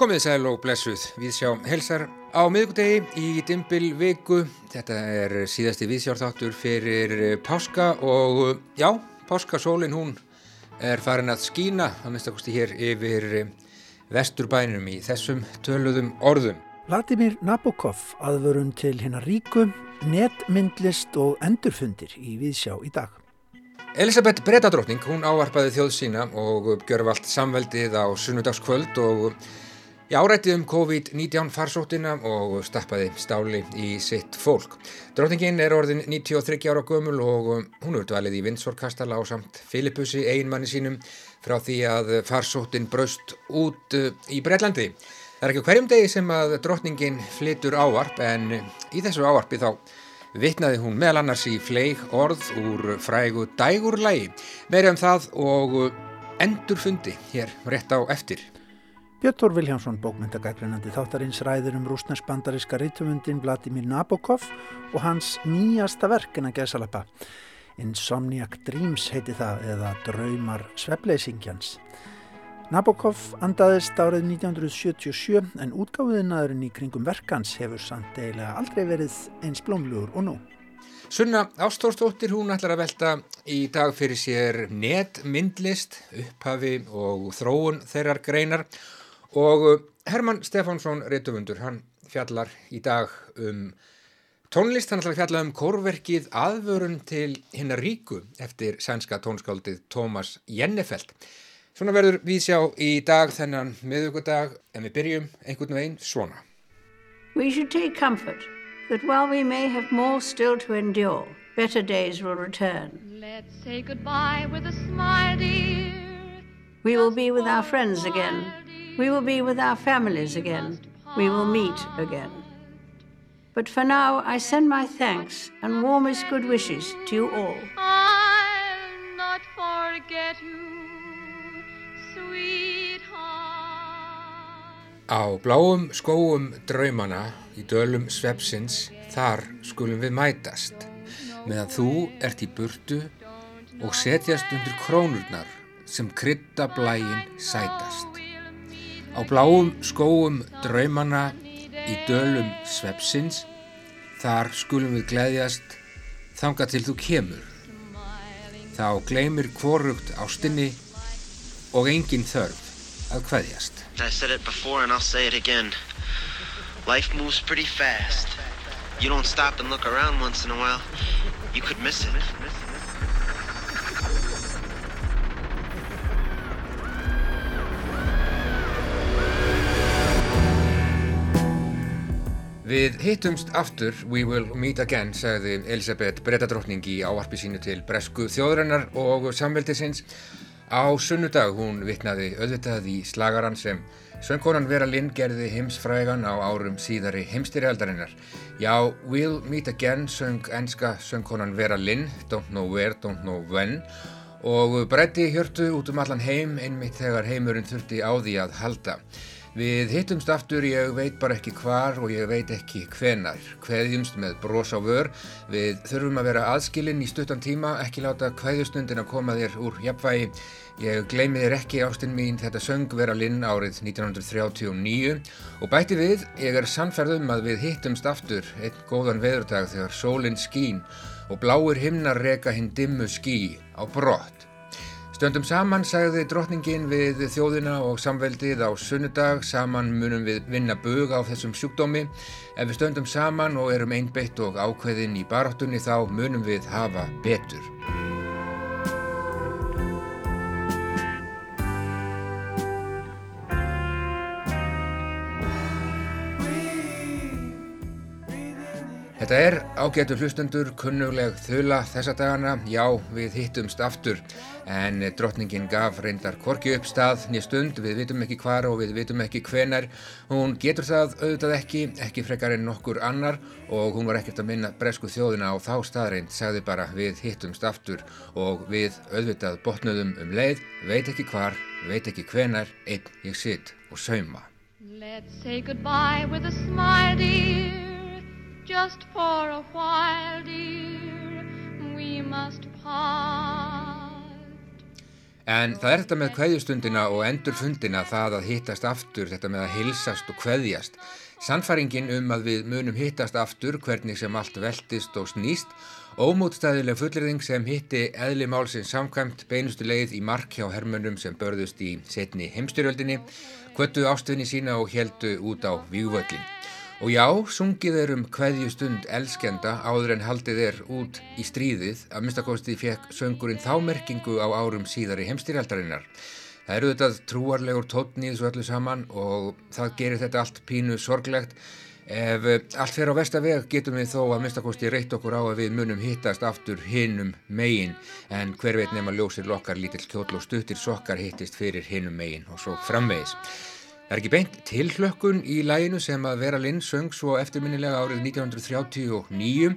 Komið sæl og blessuð, við sjá helsar á miðgudegi í Dimbil viku. Þetta er síðasti viðsjárþáttur fyrir páska og já, páskasólinn hún er farin að skína, að minnstakosti hér yfir vesturbænum í þessum töluðum orðum. Vladimir Nabokov aðvörun til hennar ríku, netmyndlist og endurfundir í viðsjá í dag. Elisabeth Bredadrótning, hún ávarpaði þjóð sína og gjörf allt samveldið á sunnudagskvöld og árætti um COVID-19 farsóttina og stappaði stáli í sitt fólk. Drótningin er orðin 93 ára gömul og hún er dvalið í Vindsvorkastala á samt Filipussi, einmanni sínum, frá því að farsóttin braust út í Breitlandi. Það er ekki hverjum degi sem að drótningin flytur ávarp en í þessu ávarpi þá vittnaði hún meðal annars í fleig orð úr frægu dægurlægi. Meira um það og endurfundi hér rétt á eftir. Björn Þór Viljánsson, bókmyndagagreinandi þáttarins ræður um rúsnars-bandaríska rítumundin Vladimir Nabokov og hans nýjasta verk en að gesalappa. Insomniac Dreams heiti það eða Draumar sveppleysingjans. Nabokov andaðist árið 1977 en útgáfiðinaðurinn í kringum verkans hefur samt eiginlega aldrei verið eins blómlugur og nú. Sunna Ástórsdóttir, hún ætlar að velta í dag fyrir sér netmyndlist, upphafi og þróun þeirrar greinar og uh, Herman Stefánsson Reitufundur, hann fjallar í dag um tónlist, hann ætlar að fjalla um kórverkið aðvörun til hinnar ríku eftir sænska tónskáldið Tómas Jennefeld. Svona verður við sjá í dag þennan miðugudag en við byrjum einhvern veginn svona. We should take comfort that while we may have more still to endure, better days will return. Let's say goodbye with a smile, dear. We will be with our friends again. We will be with our families again. We will meet again. But for now, I send my thanks and warmest good wishes to you all. I'll not forget you, sweetheart. Á bláum skóum draumana í dölum svepsins, þar skulum við mætast, meðan þú ert í burtu og setjast undir krónurnar sem krydda blægin sætast. Á bláum skóum draumana í dölum svepsins, þar skulum við gleðjast þanga til þú kemur. Þá gleymir kvorugt ástinni og engin þörf að kveðjast. I said it before and I'll say it again. Life moves pretty fast. You don't stop and look around once in a while, you could miss it. Við hittumst aftur, we will meet again, sagði Elisabeth Bretadrottning í áarpi sínu til Bresku þjóðrennar og samveldisins. Á sunnudag hún vittnaði auðvitað í slagaran sem söngkonan Vera Lynn gerði heimsfrægan á árum síðari heimstyrjaldarinnar. Já, we'll meet again, söng enska söngkonan Vera Lynn, don't know where, don't know when og breytti hjörtu út um allan heim einmitt þegar heimurinn þurfti á því að halda. Við hittumst aftur, ég veit bara ekki hvar og ég veit ekki hvenar. Hveðjumst með bros á vör. Við þurfum að vera aðskilinn í stuttan tíma, ekki láta hveðjustundin að koma þér úr jafnvægi. Ég gleymi þér ekki ástinn mín þetta söng vera linn árið 1939 og bæti við, ég er sannferðum að við hittumst aftur einn góðan veðurdag þegar sólinn skín og bláir himnar reka hinn dimmu skí á brott. Stöndum saman, sagði drottningin við þjóðina og samveldið á sunnudag, saman munum við vinna bög á þessum sjúkdómi. Ef við stöndum saman og erum einbeitt og ákveðin í baráttunni þá munum við hafa betur. Þetta er ágætu hlustendur, kunnugleg þula þessa dagana, já við hittumst aftur en drottningin gaf reyndar korki upp stað nýja stund, við vitum ekki hvar og við vitum ekki hvenar, hún getur það auðvitað ekki, ekki frekar en nokkur annar og hún var ekkert að minna bresku þjóðina á þá staðreind, sagði bara við hittumst aftur og við auðvitað botnuðum um leið, veit ekki hvar, veit ekki hvenar, einn ég sitt og sauma. Let's say goodbye with a smile, dear. Just for a while, dear, we must part. En það er þetta með kveðjustundina og endurfundina það að hittast aftur, þetta með að hilsast og kveðjast. Sannfaringin um að við munum hittast aftur hvernig sem allt veltist og snýst, ómútstæðileg fullriðing sem hitti eðli málsins samkvæmt beinustu leið í mark hjá hermönum sem börðust í setni heimstyrjöldinni, kvöttu ástvinni sína og heldu út á vývöldin. Og já, sungið er um hverjustund elskenda áður en haldið er út í stríðið að minnstakosti fekk söngurinn þá merkingu á árum síðar í heimstýrjaldarinnar. Það eru þetta trúarlegur tótn í þessu öllu saman og það gerir þetta allt pínu sorglegt. Ef allt fer á vestaveg getum við þó að minnstakosti reytt okkur á að við munum hittast aftur hinnum megin en hver veit nema ljósir lokkar lítill kjóll og stuttir sokkar hittist fyrir hinnum megin og svo framvegis. Það er ekki beint tilhlökkun í læginu sem að Vera Lind söng svo eftirminnilega árið 1939.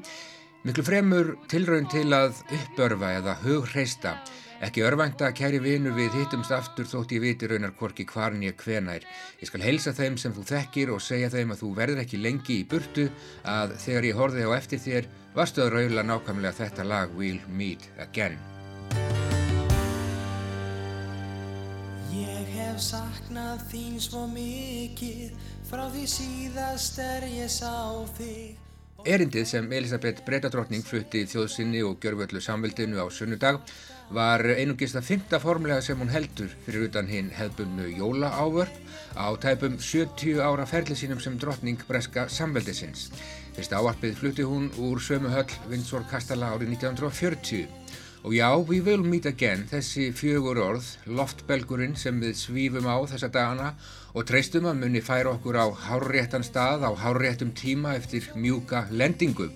Miklu fremur tilraun til að uppörfa eða hugreista. Ekki örvænta kæri vinu við hittumst aftur þótt ég viti raunar hvorki hvarn ég hvenær. Ég skal heilsa þeim sem þú þekkir og segja þeim að þú verður ekki lengi í burtu að þegar ég horfið á eftir þér varstu að raula nákvæmlega þetta lag We'll Meet Again. Hef saknað þín svo mikið frá því síðast er ég sá þig. Erindið sem Elisabeth Breitadrottning flutti þjóðsynni og gjörvöldu samveldinu á sunnudag var einungist að fymta formlega sem hún heldur fyrir utan hinn hefðbunnu jólaávörp á tæpum 70 ára ferli sínum sem drottning breska samveldisins. Fyrst áarpið flutti hún úr sömu höll Windsor Kastala árið 1940 Og já, we will meet again, þessi fjögur orð, loftbelgurinn sem við svífum á þessa dagana og treystum að munni færa okkur á hárréttan stað á hárréttum tíma eftir mjúka lendingu.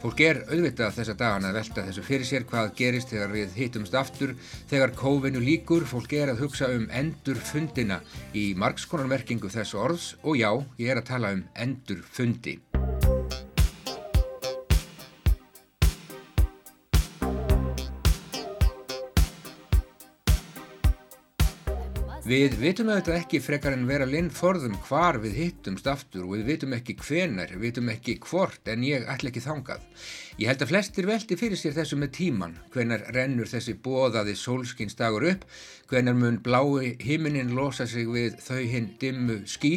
Fólk er auðvitað þessa dagana að velta þessu fyrir sér hvað gerist þegar við hittumst aftur, þegar kófinu líkur, fólk er að hugsa um endurfundina í margskonarmerkingu þessu orðs og já, ég er að tala um endurfundi. Við vitum auðvitað ekki frekar en vera linn forðum hvar við hittumst aftur og við vitum ekki hvenar, við vitum ekki hvort en ég ætla ekki þangað. Ég held að flestir veldi fyrir sér þessu með tíman, hvenar rennur þessi bóðaði sólskinsdagur upp, hvenar mun blái himinin losa sig við þau hinn dimmu skí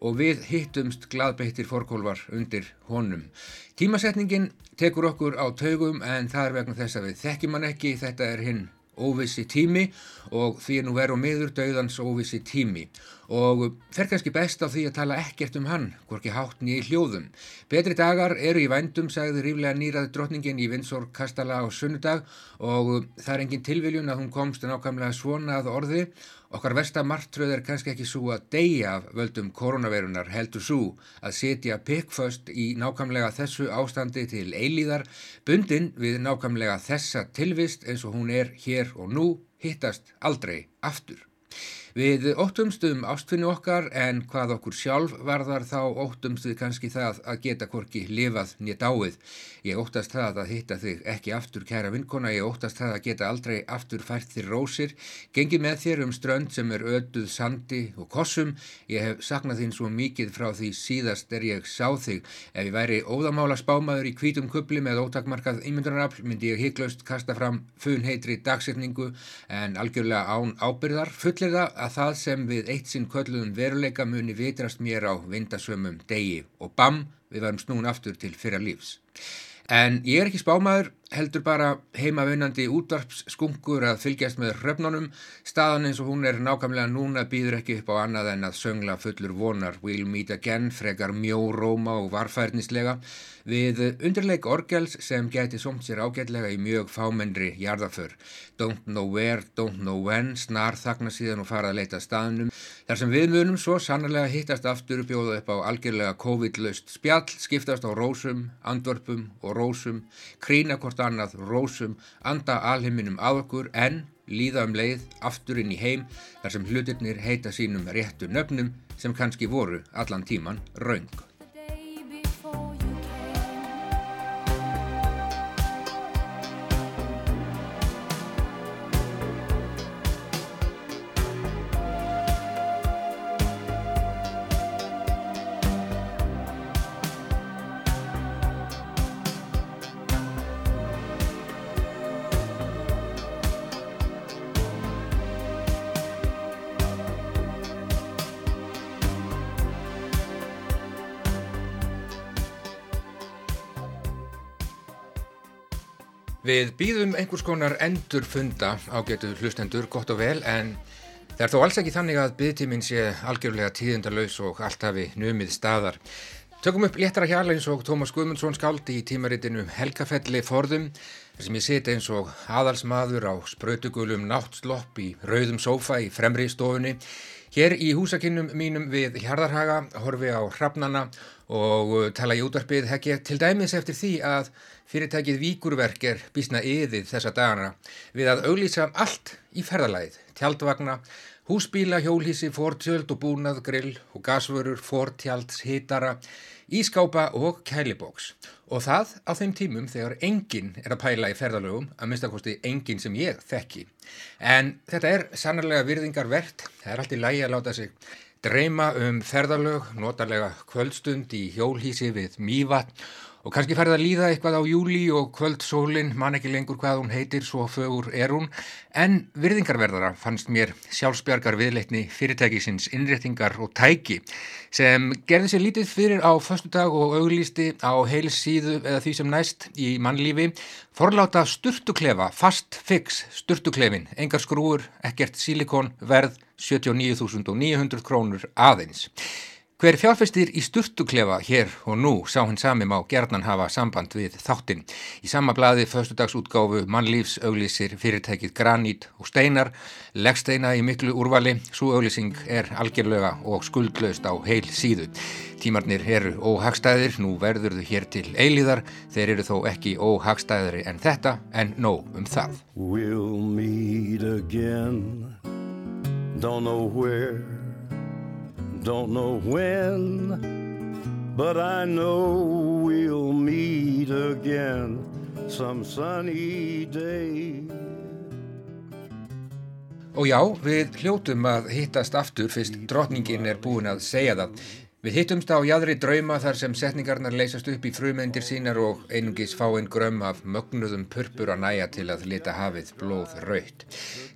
og við hittumst gladbeittir forkólvar undir honum. Tímasetningin tekur okkur á taugum en það er vegna þess að við þekkjum hann ekki, þetta er hinn óvissi tími og því er nú veru miður döðans óvissi tími og fer kannski best á því að tala ekkert um hann, hvorki hátt nýja í hljóðum. Betri dagar eru í vændum, sagði ríflega nýraði drotningin í Vindsor Kastala á sunnudag og það er engin tilviljun að hún komst nákvæmlega svona að orði Okkar vestamartröð er kannski ekki svo að deyja af völdum koronavirunar heldur svo að setja pikkföst í nákvæmlega þessu ástandi til eilíðar, bundin við nákvæmlega þessa tilvist eins og hún er hér og nú hittast aldrei aftur. Við óttumst um ástfinni okkar en hvað okkur sjálf varðar þá óttumst við kannski það að geta hvorki lifað nýtt dáið. Ég óttast það að hitta þig ekki aftur kæra vinkona, ég óttast það að geta aldrei aftur fært þér rósir, gengi með þér um strönd sem er öduð sandi og kossum, ég hef saknað þín svo mikið frá því síðast er ég sá þig. Ef ég væri óðamála spámaður í kvítum kubli með ótakmarkað ímyndunarafl myndi ég hygglust kasta fram funheitri dagsetningu en algjörlega án ábyrðar fullir það að það sem við eitt sinn kölluðum veruleika muni vitrast mér á vindasömmum degi og bam, við varum snún aftur til fyrra lífs. En ég er ekki spámaður, heldur bara heimavinnandi útvarpsskunkur að fylgjast með hröfnunum. Staðan eins og hún er nákvæmlega núna býður ekki upp á annað en að söngla fullur vonar. We'll meet again, frekar mjó róma og varfærnislega við undirleik orgels sem gæti somt sér ágætlega í mjög fámennri jarðaför. Don't know where, don't know when, snar þakna síðan og fara að leita staðnum. Þar sem við munum svo sannlega hittast aftur bjóða upp á algjörlega COVID-laust spjall, skiptast á rósum, andvörpum og rósum, krína hvort annað rósum, anda alheiminum að okkur en líða um leið aftur inn í heim þar sem hlutirnir heita sínum réttu nöfnum sem kannski voru allan tíman raung. Við býðum einhvers konar endur funda á getu hlustendur gott og vel en það er þó alls ekki þannig að byggtíminn sé algjörlega tíðindalauðs og allt hafi numið staðar. Tökum upp léttara hjala eins og Tómas Guðmundsson skáldi í tímaritinu Helgafelli forðum þar sem ég siti eins og aðalsmaður á sprautugulum náttslopp í rauðum sófa í fremri stofunni. Hér í húsakinnum mínum við Hjardarhaga horfi á hrafnana og uh, tala í útvarpið hekki til dæmis eftir því að fyrirtækið Víkurverk er bísna yðið þessa dagana við að auglýsa allt í ferðalæð, tjaldvagna, húsbíla, hjólhísi, fortjöld og búnað, grill og gasvörur, fortjalds, hitara, ískápa og kælibóks. Og það á þeim tímum þegar enginn er að pæla í ferðalögum, að minnstakosti enginn sem ég þekki. En þetta er sannarlega virðingarvert, það er allt í lægi að láta sig dreyma um ferðalög, notarlega kvöldstund í hjólhísi við mývat og kannski færði að líða eitthvað á júli og kvöldsólinn, man ekki lengur hvað hún heitir, svo fögur er hún, en virðingarverðara fannst mér sjálfsbjargar viðleitni fyrirtækisins innréttingar og tæki sem gerði sér lítið fyrir á förstu dag og auglýsti á heils síðu eða því sem næst í mannlífi, forláta sturtuklefa, fast fix sturtuklefin, engar skrúur, ekkert silikon, verð 79.900 krónur aðeins. Hver fjárfestir í sturtuklefa hér og nú sá hinn sami má gerðnan hafa samband við þáttinn. Í sama bladi förstudagsútgáfu mannlífs auglísir fyrirtækið granít og steinar, leggsteina í miklu úrvali, svo auglísing er algjörlega og skuldlaust á heil síðu. Tímarnir eru óhagstæðir, nú verður þau hér til eilíðar, þeir eru þó ekki óhagstæðari en þetta, en nóg um það. We'll meet again, don't know where Don't know when, but I know we'll meet again some sunny day. Og já, við hljótum að hittast aftur fyrst drotningin er búin að segja það. Við hittumst á jæðri drauma þar sem setningarnar leysast upp í frumöndir sínar og einungis fá einn grömm af mögnuðum purpur að næja til að lita hafið blóð raut.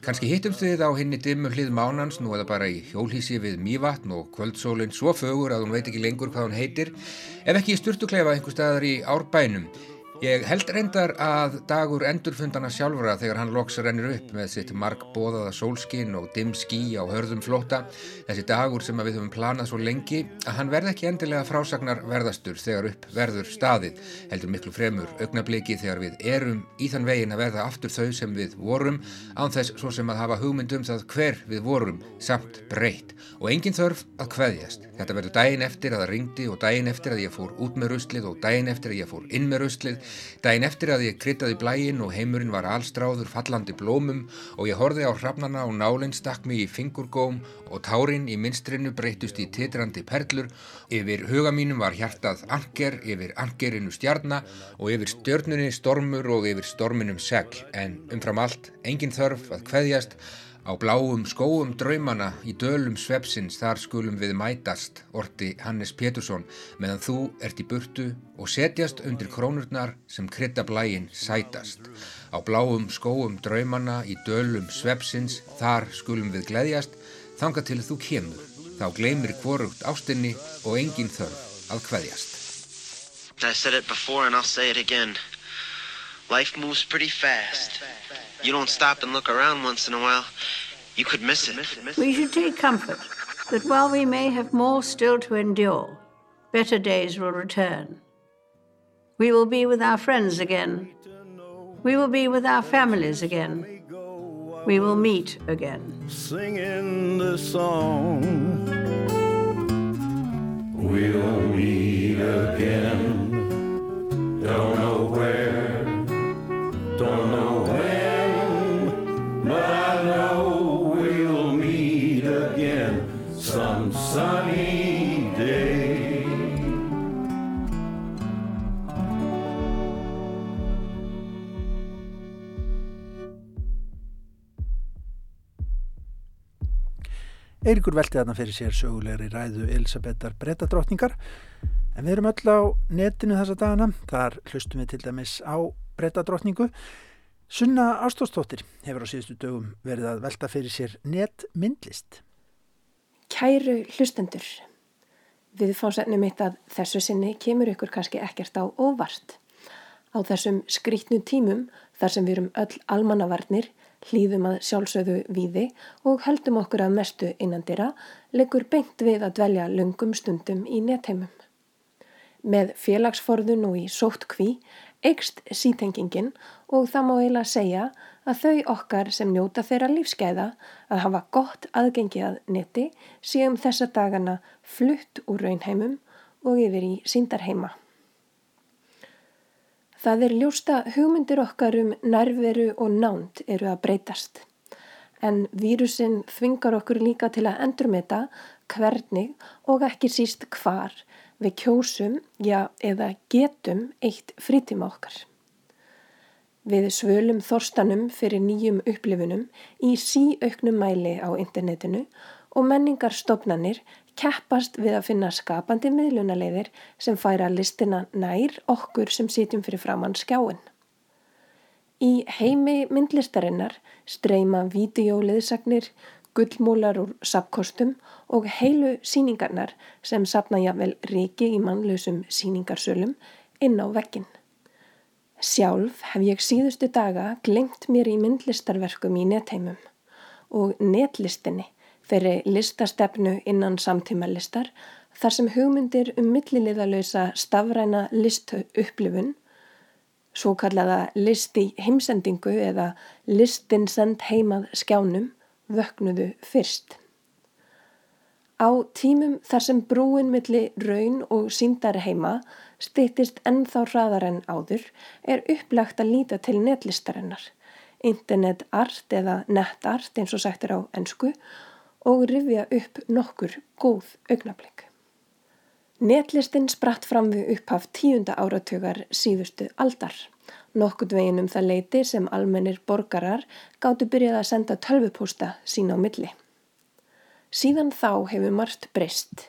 Kanski hittumst við á henni dimmu hlið mánans nú eða bara í hjólhísi við mývatn og kvöldsólinn svo fögur að hún veit ekki lengur hvað hún heitir, ef ekki í sturtukleifa einhver staðar í árbænum. Ég held reyndar að dagur endurfundana sjálfura þegar hann loks rennir upp með sitt mark bóðaða sólskinn og dimm skí á hörðum flóta, þessi dagur sem við höfum planað svo lengi, að hann verð ekki endilega frásagnar verðastur þegar upp verður staðið, heldur miklu fremur augnabliki þegar við erum í þann vegin að verða aftur þau sem við vorum, án þess svo sem að hafa hugmyndum það hver við vorum samt breytt og engin þörf að kveðjast. Þetta verður daginn eftir að það ringdi og daginn eftir að ég fór út með ruslið og daginn eftir að ég fór inn með ruslið. Dæin eftir að ég kryttaði blæin og heimurinn var allstráður fallandi blómum og ég horfi á hrafnana og nálinn stakk mig í fingurgóm og tárin í minstrinu breytust í titrandi perlur. Yfir huga mínum var hjartað anker, yfir ankerinu stjarnar og yfir stjörnunni stormur og yfir storminum segl. En umfram allt engin þörf að kveðjast Á bláum skóum draumana í dölum svepsins þar skulum við mætast, orti Hannes Pétursson, meðan þú ert í burtu og setjast undir krónurnar sem krytta blæin sætast. Á bláum skóum draumana í dölum svepsins þar skulum við gleðjast, þanga til þú kemur. Þá gleymir hvorugt ástinni og engin þörf að hveðjast. I said it before and I'll say it again. Life moves pretty fast. You don't stop and look around once in a while, you could miss it. We should take comfort that while we may have more still to endure, better days will return. We will be with our friends again. We will be with our families again. We will meet again. Singing the song. We'll meet again. Don't know where. Don't know sunny day. Eirikur velti þarna fyrir sér sögulegri ræðu Elisabethar brettadrottningar en við erum öll á netinu þessa dagana, þar hlustum við til dæmis á brettadrottningu. Sunna Ástóstóttir hefur á síðustu dögum verið að velta fyrir sér netmyndlist. Kæru hlustendur, við fórsefnum mitt að þessu sinni kemur ykkur kannski ekkert á óvart. Á þessum skrítnu tímum þar sem við erum öll almannavarnir, hlýðum að sjálfsögðu víði og heldum okkur að mestu innandira, leggur beint við að dvelja lungum stundum í netheimum. Með félagsforðun og í sótt kví eikst sítengingin og það má eiginlega segja að þau okkar sem njóta þeirra lífskeiða að hafa gott aðgengi að neti séum þessa dagana flutt úr raunheimum og yfir í síndarheima. Það er ljósta hugmyndir okkar um nærveru og nánt eru að breytast. En vírusinn þvingar okkur líka til að endurmeta hvernig og ekki síst hvar við kjósum, já, eða getum eitt frítíma okkar. Við svölum þorstanum fyrir nýjum upplifunum í síauknum mæli á internetinu og menningarstofnanir keppast við að finna skapandi miðlunaleiðir sem færa listina nær okkur sem sitjum fyrir framann skjáin. Í heimi myndlistarinnar streyma vídeóliðsagnir, gullmólar úr sapkostum og heilu síningarnar sem sapna jáfnvel ríki í mannlausum síningarsölum inn á vekkin. Sjálf hef ég síðustu daga glengt mér í myndlistarverkum í netheimum og netlistinni þeirri listastefnu innan samtímalistar þar sem hugmyndir um milliliðalösa stafræna listuupplifun, svo kallaða listi heimsendingu eða listin send heimað skjánum, vöknuðu fyrst. Á tímum þar sem brúin milli raun og síndar heima stýttist ennþá hraðar en áður er upplagt að líta til netlistarinnar, internet art eða netart eins og sagt er á ennsku og rifja upp nokkur góð augnablík. Netlistin spratt fram við upphaf tíunda áratögar síðustu aldar. Nokkurt veginn um það leiti sem almennir borgarar gáttu byrjað að senda tölvupósta sín á milli. Síðan þá hefur margt breyst.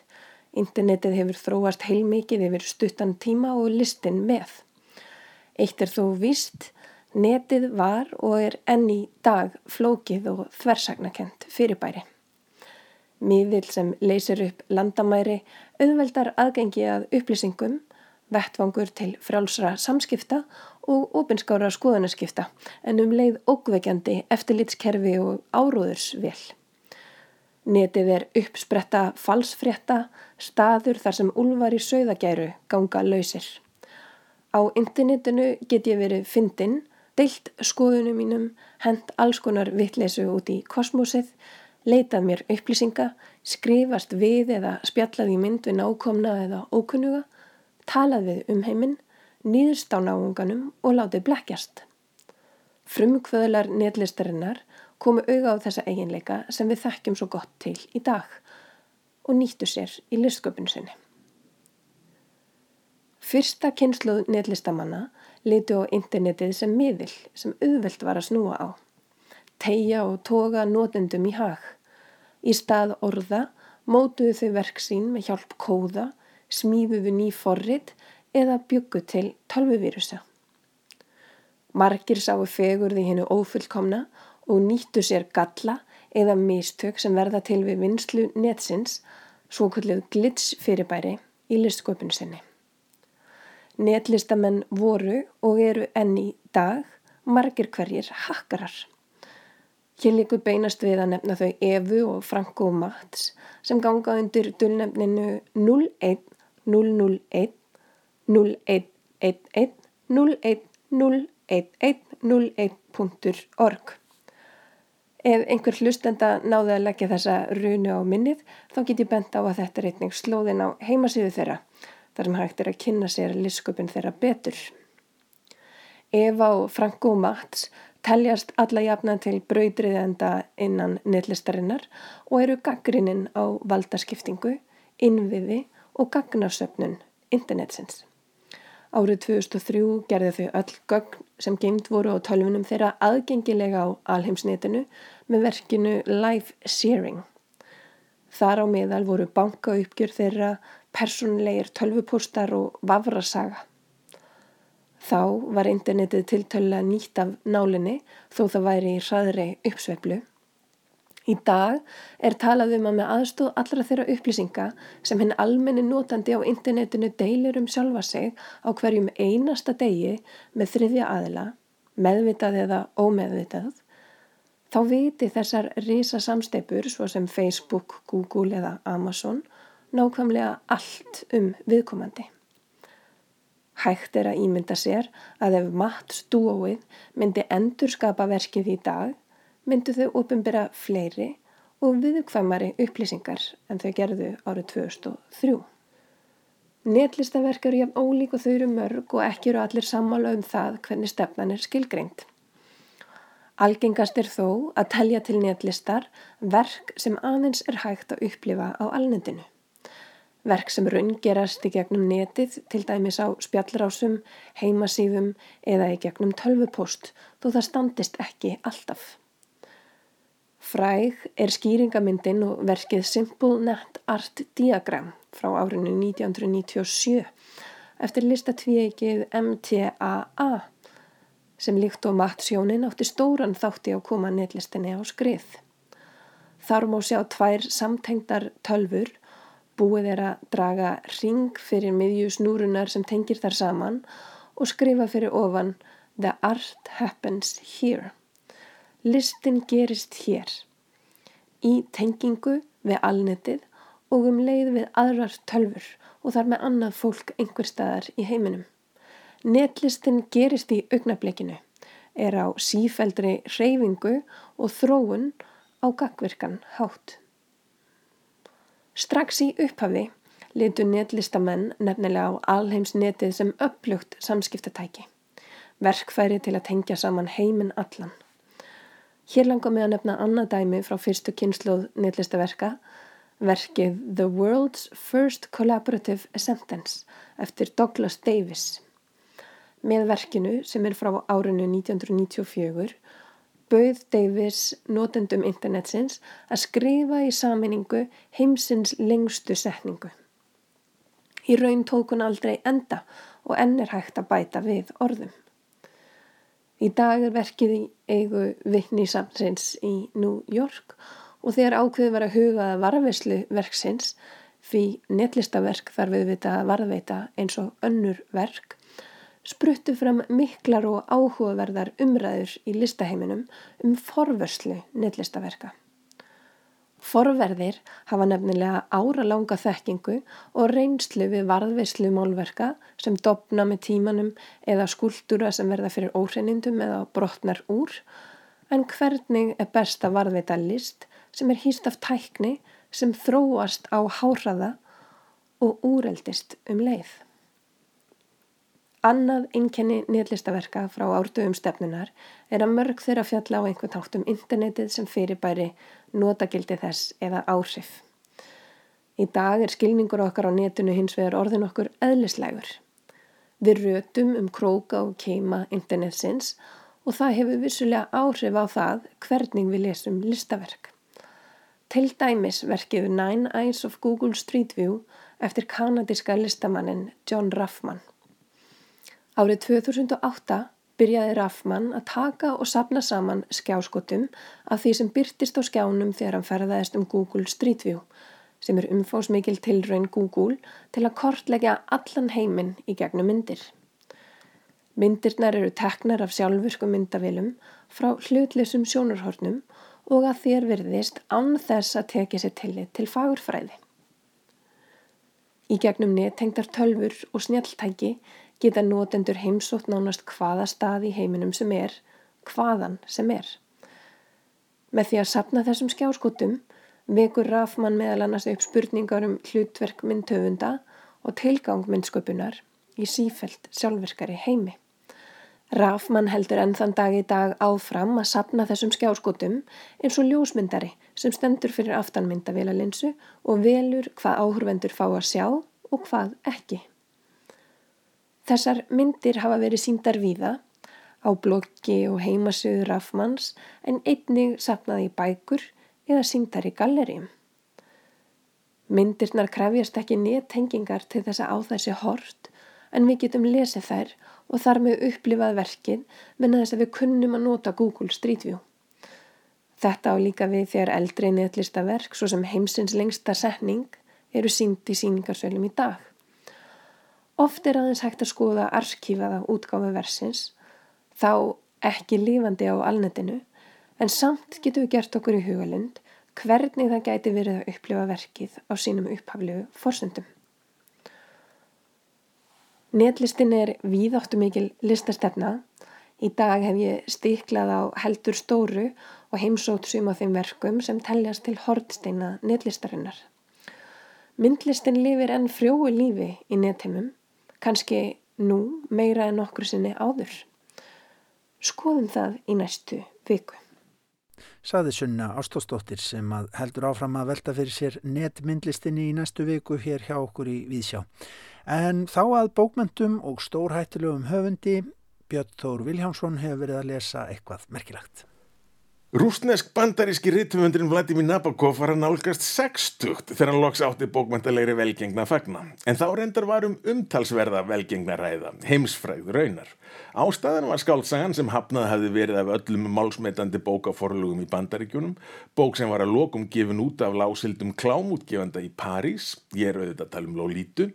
Internetið hefur þróast heilmikið yfir stuttan tíma og listin með. Eitt er þó víst, netið var og er enni dag flókið og þversagnakent fyrirbæri. Miðil sem leysir upp landamæri auðveldar aðgengi að upplýsingum, vettvangur til frjálsra samskipta og opinskára skoðanaskipta en um leið ógveikjandi eftirlitskerfi og áróðursvél. Netið er uppspretta falsfrétta, staður þar sem úlvar í sögðagæru ganga lausir. Á internetinu get ég verið fyndinn, deilt skoðunum mínum, hend alls konar vittlesu út í kosmosið, leitað mér upplýsinga, skrifast við eða spjallað í mynd við nákomna eða ókunnuga, talað við um heiminn, nýðust á náunganum og látið blekkjast. Frumkvöðlar netlistarinnar komu auga á þessa eiginleika sem við þekkjum svo gott til í dag og nýttu sér í listsköpun sinni. Fyrsta kynsluð netlistamanna litu á internetið sem miðil sem auðvelt var að snúa á. Teia og toga notendum í hag. Í stað orða mótuðu þau verk sín með hjálp kóða, smíðuðu ný forrit eða byggu til tölvuvírusa. Margir sáu fegurði hennu ófullkomna og nýttu sér galla eða mistök sem verða til við vinslu netsins, svo kvöldið glits fyrirbæri í listsköpun sinni. Netlistamenn voru og eru enni dag margir hverjir hakkarar. Hér líkur beinast við að nefna þau Evu og Franko og Mats sem ganga undir dullnefninu 01001 0111 0101101.org. Ef einhver hlustenda náði að leggja þessa runu á minnið þá get ég bent á að þetta er einnig slóðin á heimasíðu þeirra þar sem hægt er að kynna sér lisköpun þeirra betur. Eva og Franko Mats teljast alla jafna til brautriðenda innan netlistarinnar og eru gaggrinninn á valdaskiptingu, innviði og gagnarsöfnun internetsins. Árið 2003 gerði þau öll gögn sem geimt voru á tölvunum þeirra aðgengilega á alheimsnetinu með verkinu Live Sharing. Þar á meðal voru bankauppgjör þeirra, personleir tölvupóstar og vafrasaga. Þá var internetið tiltölulega nýtt af nálinni þó það væri í hraðri uppsveiflu. Í dag er talað um að með aðstóð allra þeirra upplýsinga sem hinn almenni notandi á internetinu deilir um sjálfa sig á hverjum einasta degi með þriðja aðila, meðvitað eða ómeðvitað, þá viti þessar risa samsteipur svo sem Facebook, Google eða Amazon nákvæmlega allt um viðkomandi. Hægt er að ímynda sér að ef Matt Stúóið myndi endur skapa verkið í dag myndu þau ofinbera fleiri og viðkvæmari upplýsingar en þau gerðu árið 2003. Netlistaverk eru jafn ólík og þau eru mörg og ekki eru allir sammála um það hvernig stefnan er skilgreint. Algengast er þó að telja til netlistar verk sem aðeins er hægt að upplifa á alnendinu. Verk sem raungerast í gegnum netið, til dæmis á spjallrásum, heimasífum eða í gegnum tölvupost, þó það standist ekki alltaf. Fræg er skýringamyndin og verkið Simple Net Art Diagram frá árinu 1997 eftir listatvíegið MTAA sem líkt og matsjónin átti stóran þátti á koma netlistinni á skrið. Þar má sjá tvær samtengdar tölfur búið er að draga ring fyrir miðju snúrunar sem tengir þar saman og skrifa fyrir ofan The Art Happens Here. Listin gerist hér, í tengingu við alnetið og um leið við aðrar tölfur og þar með annað fólk einhver staðar í heiminum. Netlistin gerist í augnablikinu, er á sífældri reyfingu og þróun á gagvirkan hátt. Strax í upphafi litu netlistamenn nefnilega á alheimsnetið sem upplugt samskiptatæki, verkfæri til að tengja saman heiminn allan. Hér langar mig að nefna annað dæmi frá fyrstu kynsluð netlistaverka, verkið The World's First Collaborative Sentence eftir Douglas Davis. Með verkinu sem er frá árinu 1994 bauð Davis notendum internetsins að skrifa í saminningu heimsins lengstu setningu. Í raun tók hún aldrei enda og enn er hægt að bæta við orðum. Í dag er verkið í eigu vittnísamsins í New York og þegar ákveðu var að huga að varfislu verksins fyrir netlistaverk þar við vita að varðveita eins og önnur verk spruttu fram miklar og áhugaverðar umræður í listaheiminum um forvörslu netlistaverka. Forverðir hafa nefnilega áralanga þekkingu og reynslu við varðveislu málverka sem dopna með tímanum eða skúldúra sem verða fyrir óhreinindum eða brotnar úr, en hvernig er best að varðveita list sem er hýst af tækni sem þróast á háraða og úreldist um leið. Annað einkenni nýðlistaverka frá ártöfum stefnunar er að mörg þeirra fjalla á einhvern tátt um internetið sem fyrirbæri notagildi þess eða áhrif. Í dag er skilningur okkar á netinu hins vegar orðin okkur eðlislegur. Við rötum um króka og keima internetsins og það hefur vissulega áhrif á það hvernig við lesum listaverk. Til dæmis verkið Nine Eyes of Google Street View eftir kanadíska listamannin John Ruffman. Árið 2008 byrjaði Raffmann að taka og sapna saman skjáskotum af því sem byrtist á skjánum þegar hann ferðaðist um Google Street View sem er umfósmikil tilraun Google til að kortleggja allan heiminn í gegnum myndir. Myndirnar eru teknar af sjálfurku myndavilum frá hlutlisum sjónarhornum og að þér virðist án þess að tekja sér tillit til fagurfræði. Í gegnum nettengtar tölfur og snjáltæki geta notendur heimsótt nánast hvaða stað í heiminum sem er, hvaðan sem er. Með því að sapna þessum skjáskotum vekur Rafmann meðal annars upp spurningar um hlutverk myndtöfunda og tilgang myndsköpunar í sífelt sjálfverkari heimi. Rafmann heldur enn þann dag í dag áfram að sapna þessum skjáskotum eins og ljósmyndari sem stendur fyrir aftanmyndavélalinsu og velur hvað áhurvendur fá að sjá og hvað ekki. Þessar myndir hafa verið síndar víða á bloggi og heimasöðu Raffmanns en einnig sapnaði í bækur eða síndar í gallerím. Myndirnar krefjast ekki nettengingar til þess að á þessi hort en við getum lesið þær og þar með upplifað verkið menna þess að við kunnum að nota Google Street View. Þetta á líka við þegar eldri netlistaverk, svo sem heimsins lengsta setning, eru sínd í síningarsölum í dag. Oft er aðeins hægt að skoða arkífaða útgáfi versins, þá ekki lífandi á alnetinu, en samt getur við gert okkur í hugalund hvernig það gæti verið að upplifa verkið á sínum upphaflegu forsöndum. Netlistin er víðáttu mikil listastefna. Í dag hef ég stiklað á heldur stóru og heimsótt suma þeim verkum sem teljast til hortsteina netlistarinnar. Myndlistin lifir enn frjói lífi í netheimum, kannski nú meira en okkur sinni áður. Skoðum það í næstu viku. Saði Sunna Ástósdóttir sem að heldur áfram að velta fyrir sér netmyndlistinni í næstu viku hér hjá okkur í Víðsjá. En þá að bókmentum og stórhættilegum höfundi Björn Þór Viljámsson hefur verið að lesa eitthvað merkilagt. Rúsnesk bandaríski rítumundurinn Vladimir Nabokov var að nálgast 60 þegar hann loks átti bókmæntalegri velgengna fagna. En þá reyndar var um umtalsverða velgengna ræða, heimsfræð raunar. Ástæðan var skáltsagan sem hafnað hefði verið af öllum málsmetandi bókaforlugum í bandaríkjunum, bók sem var að lokum gefin út af lásildum klámútgefanda í París, ég er auðvitað að tala um Lolítu,